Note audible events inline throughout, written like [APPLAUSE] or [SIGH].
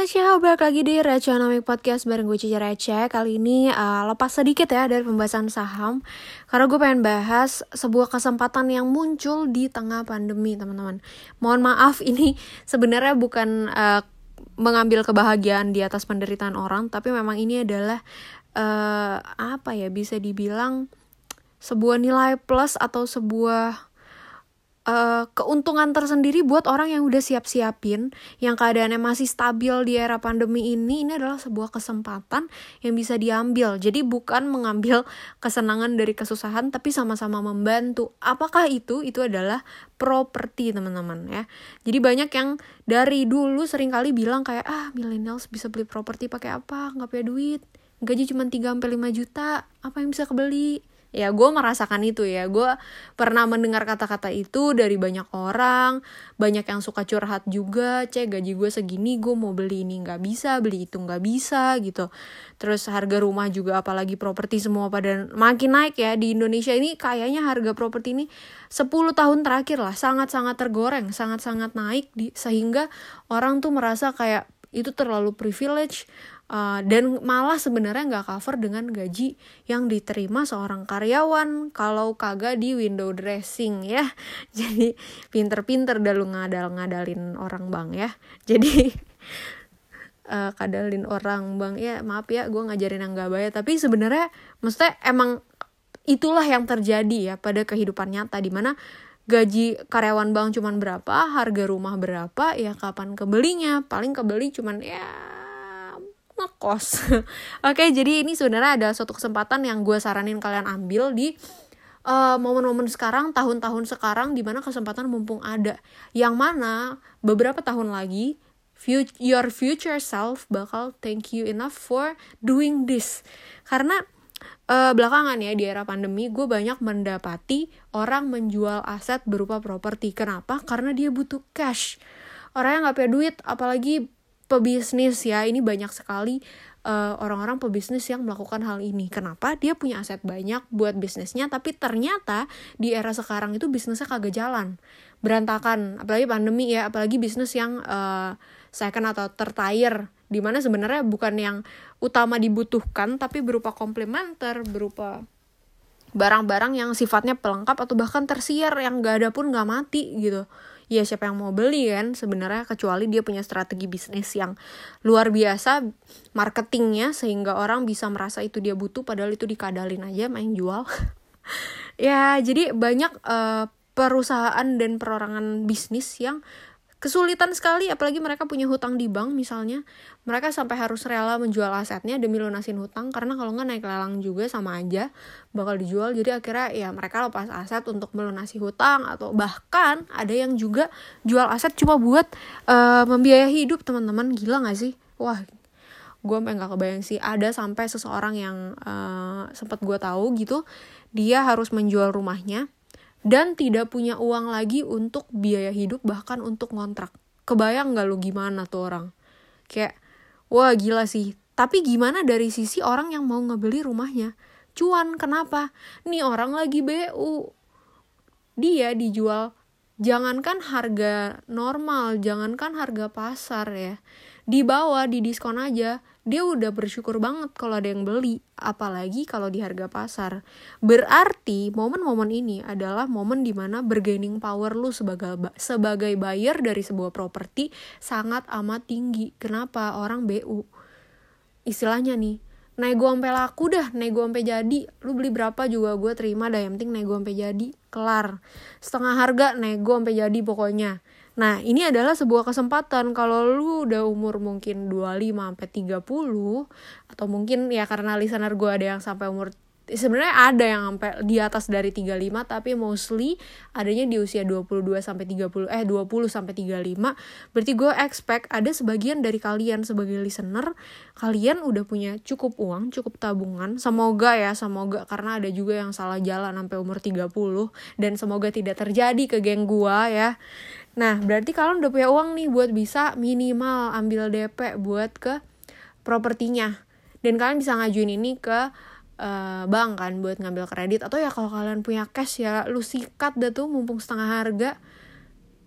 Tasya, balik lagi di Reconomic Podcast bareng gue Cici Receh. Kali ini uh, lepas sedikit ya dari pembahasan saham Karena gue pengen bahas sebuah kesempatan yang muncul di tengah pandemi teman-teman. Mohon maaf [LAUGHS] ini sebenarnya bukan uh, mengambil kebahagiaan di atas penderitaan orang Tapi memang ini adalah uh, apa ya bisa dibilang sebuah nilai plus atau sebuah uh, keuntungan tersendiri buat orang yang udah siap-siapin, yang keadaannya masih stabil di era pandemi ini, ini adalah sebuah kesempatan yang bisa diambil. Jadi bukan mengambil [LAUGHS] kesenangan dari kesusahan, tapi sama-sama membantu. Apakah itu? Itu adalah properti teman-teman ya. Jadi banyak yang dari dulu sering kali bilang kayak ah millennials bisa beli properti pakai apa? Nggak punya duit. Gaji cuma 3 sampai 5 juta. Apa yang bisa kebeli? Ya gue merasakan itu ya. Gue pernah mendengar kata-kata itu dari banyak orang. Banyak yang suka curhat juga cek gaji gue segini gue mau beli ini nggak bisa beli itu nggak bisa gitu. Terus harga rumah juga apalagi properti semua pada makin naik ya di Indonesia ini kayaknya harga properti ini 10 tahun terakhir lah sangat-sangat tergoreng sangat-sangat naik di, sehingga orang tuh merasa kayak itu terlalu privilege Uh, dan malah sebenarnya nggak cover dengan gaji yang diterima seorang karyawan kalau kagak di window dressing ya. [LAUGHS] Jadi pinter-pinter dah lu ngadal-ngadalin orang bang ya. [LAUGHS] Jadi uh, kadalin orang bang ya maaf ya gue ngajarin yang gak bayar. Tapi sebenarnya maksudnya emang itulah yang terjadi ya pada kehidupan nyata di mana gaji karyawan bank cuman berapa harga rumah berapa ya kapan kebelinya. Paling kebeli cuman ya ngekos. [LAUGHS] Oke, jadi ini sebenarnya ada suatu kesempatan yang gue saranin kalian ambil di eh, momen-momen sekarang, tahun-tahun sekarang di mana kesempatan mumpung ada. Yang mana beberapa tahun lagi your future self bakal thank you enough for doing this. Karena uh, belakangan ya di era pandemi gue banyak mendapati orang menjual aset berupa properti. Kenapa? Karena dia butuh cash. Orang yang nggak punya duit, apalagi pebisnis ya ini banyak sekali eh, orang-orang pebisnis yang melakukan hal ini. Kenapa? Dia punya aset banyak buat bisnisnya, tapi ternyata di era sekarang itu bisnisnya kagak jalan, berantakan. Apalagi pandemi ya, apalagi bisnis yang uh, second atau tertire, di mana sebenarnya bukan yang utama dibutuhkan, tapi berupa komplementer, berupa barang-barang yang sifatnya pelengkap atau bahkan tersier yang gak ada pun gak mati gitu ya siapa yang mau beli kan sebenarnya kecuali dia punya strategi bisnis yang luar biasa marketingnya sehingga orang bisa merasa itu dia butuh padahal itu dikadalin aja main jual. [LAUGHS] Ya jadi banyak uh, perusahaan dan perorangan bisnis yang kesulitan sekali apalagi mereka punya hutang di bank misalnya. Mereka sampai harus rela menjual asetnya demi lunasin hutang karena kalau nggak naik lelang juga sama aja bakal dijual. Jadi akhirnya ya mereka lepas aset untuk melunasi hutang atau bahkan ada yang juga jual aset cuma buat uh, membiayai hidup. Teman-teman gila nggak sih? Wah gue sampai nggak kebayang sih. Ada sampai seseorang yang uh, sempat gue tahu gitu dia harus menjual rumahnya dan tidak punya uang lagi untuk biaya hidup bahkan untuk ngontrak. Kebayang gak lu gimana tuh orang? Kayak, wah gila sih. Tapi gimana dari sisi orang yang mau ngebeli rumahnya? Cuan, kenapa? Nih orang lagi BU. Dia dijual, jangankan harga normal, jangankan harga pasar ya. Di bawah, di diskon aja, dia udah bersyukur banget kalau ada yang beli, apalagi kalau di harga pasar. Berarti momen-momen ini adalah momen di mana bergaining power lu sebagai sebagai buyer dari sebuah properti sangat amat tinggi. Kenapa? Orang BU. Istilahnya nih, nego sampai laku dah, nego sampai jadi. Lu beli berapa juga gue terima dah, yang penting nego sampai jadi, kelar. Setengah harga nego sampai jadi pokoknya Nah, ini adalah sebuah kesempatan. Kalau lu udah umur mungkin 25 sampai 30 atau mungkin ya karena listener gue ada yang sampai umur sebenarnya ada yang sampai di atas dari 35 tapi mostly adanya di usia 22 sampai 30 eh 20 sampai 35 berarti gue expect ada sebagian dari kalian sebagai listener kalian udah punya cukup uang cukup tabungan. Semoga ya semoga karena ada juga yang salah jalan sampai umur 30 dan semoga tidak terjadi ke geng gue ya. Nah, berarti kalian udah punya uang nih buat bisa minimal ambil DP buat ke propertinya. Dan kalian bisa ngajuin ini ke uh, bank kan buat ngambil kredit. Atau ya kalau kalian punya cash ya lu sikat dah tuh mumpung setengah harga.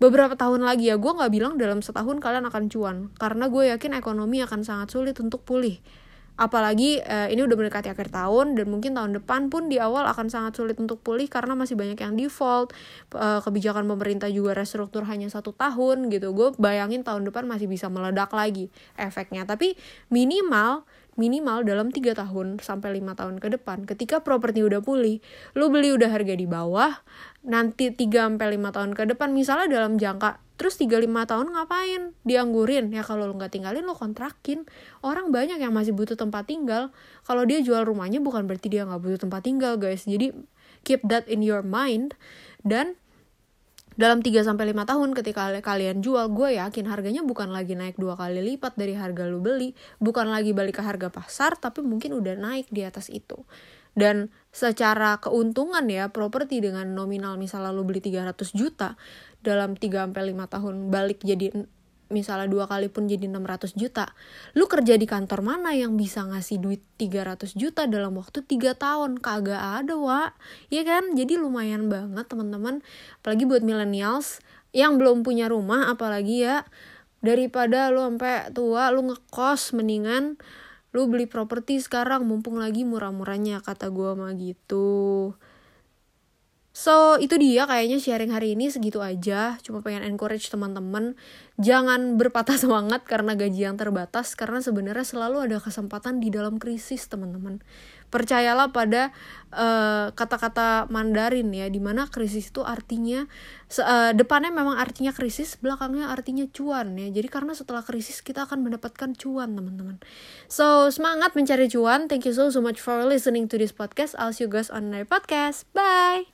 Beberapa tahun lagi ya gue nggak bilang dalam setahun kalian akan cuan. Karena gue yakin ekonomi akan sangat sulit untuk pulih. Apalagi uh, ini udah mendekati akhir tahun dan mungkin tahun depan pun di awal akan sangat sulit untuk pulih karena masih banyak yang default. Uh, kebijakan pemerintah juga restruktur hanya satu tahun gitu. Gue bayangin tahun depan masih bisa meledak lagi efeknya. Tapi minimal minimal dalam tiga tahun sampai lima tahun ke depan ketika properti udah pulih lu beli udah harga di bawah nanti 3 sampai 5 tahun ke depan misalnya dalam jangka terus 3 5 tahun ngapain? Dianggurin. Ya kalau lu nggak tinggalin lu kontrakin. Orang banyak yang masih butuh tempat tinggal. Kalau dia jual rumahnya bukan berarti dia nggak butuh tempat tinggal guys. Jadi keep that in your mind. Dan dalam 3 sampai 5 tahun ketika kalian jual, gue yakin harganya bukan lagi naik dua kali lipat dari harga lu beli, bukan lagi balik ke harga pasar, tapi mungkin udah naik di atas itu. Dan secara keuntungan ya, properti dengan nominal misalnya lu beli 300 juta, dalam 3 sampai 5 tahun balik jadi misalnya dua kali pun jadi 600 juta lu kerja di kantor mana yang bisa ngasih duit 300 juta dalam waktu 3 tahun? Kagak ada wa. Ya kan? Jadi lumayan banget teman-teman. Apalagi buat millennials yang belum punya rumah apalagi ya daripada lu sampai tua lu ngekos mendingan lu beli properti sekarang mumpung lagi murah-murahnya kata gua mah gitu So itu dia kayaknya sharing hari ini segitu aja. Cuma pengen encourage teman-teman Jangan berpatah [LAUGHS] semangat karena gaji yang terbatas Karena sebenarnya selalu ada kesempatan di dalam krisis teman-teman. Percayalah pada eh, kata-kata Mandarin ya Di mana krisis itu artinya uh, Depannya memang artinya krisis Belakangnya artinya cuan ya. Jadi karena setelah krisis kita akan mendapatkan cuan teman-teman. So semangat mencari cuan. Thank you so so much for listening to this podcast. I'll see you guys on my podcast. Bye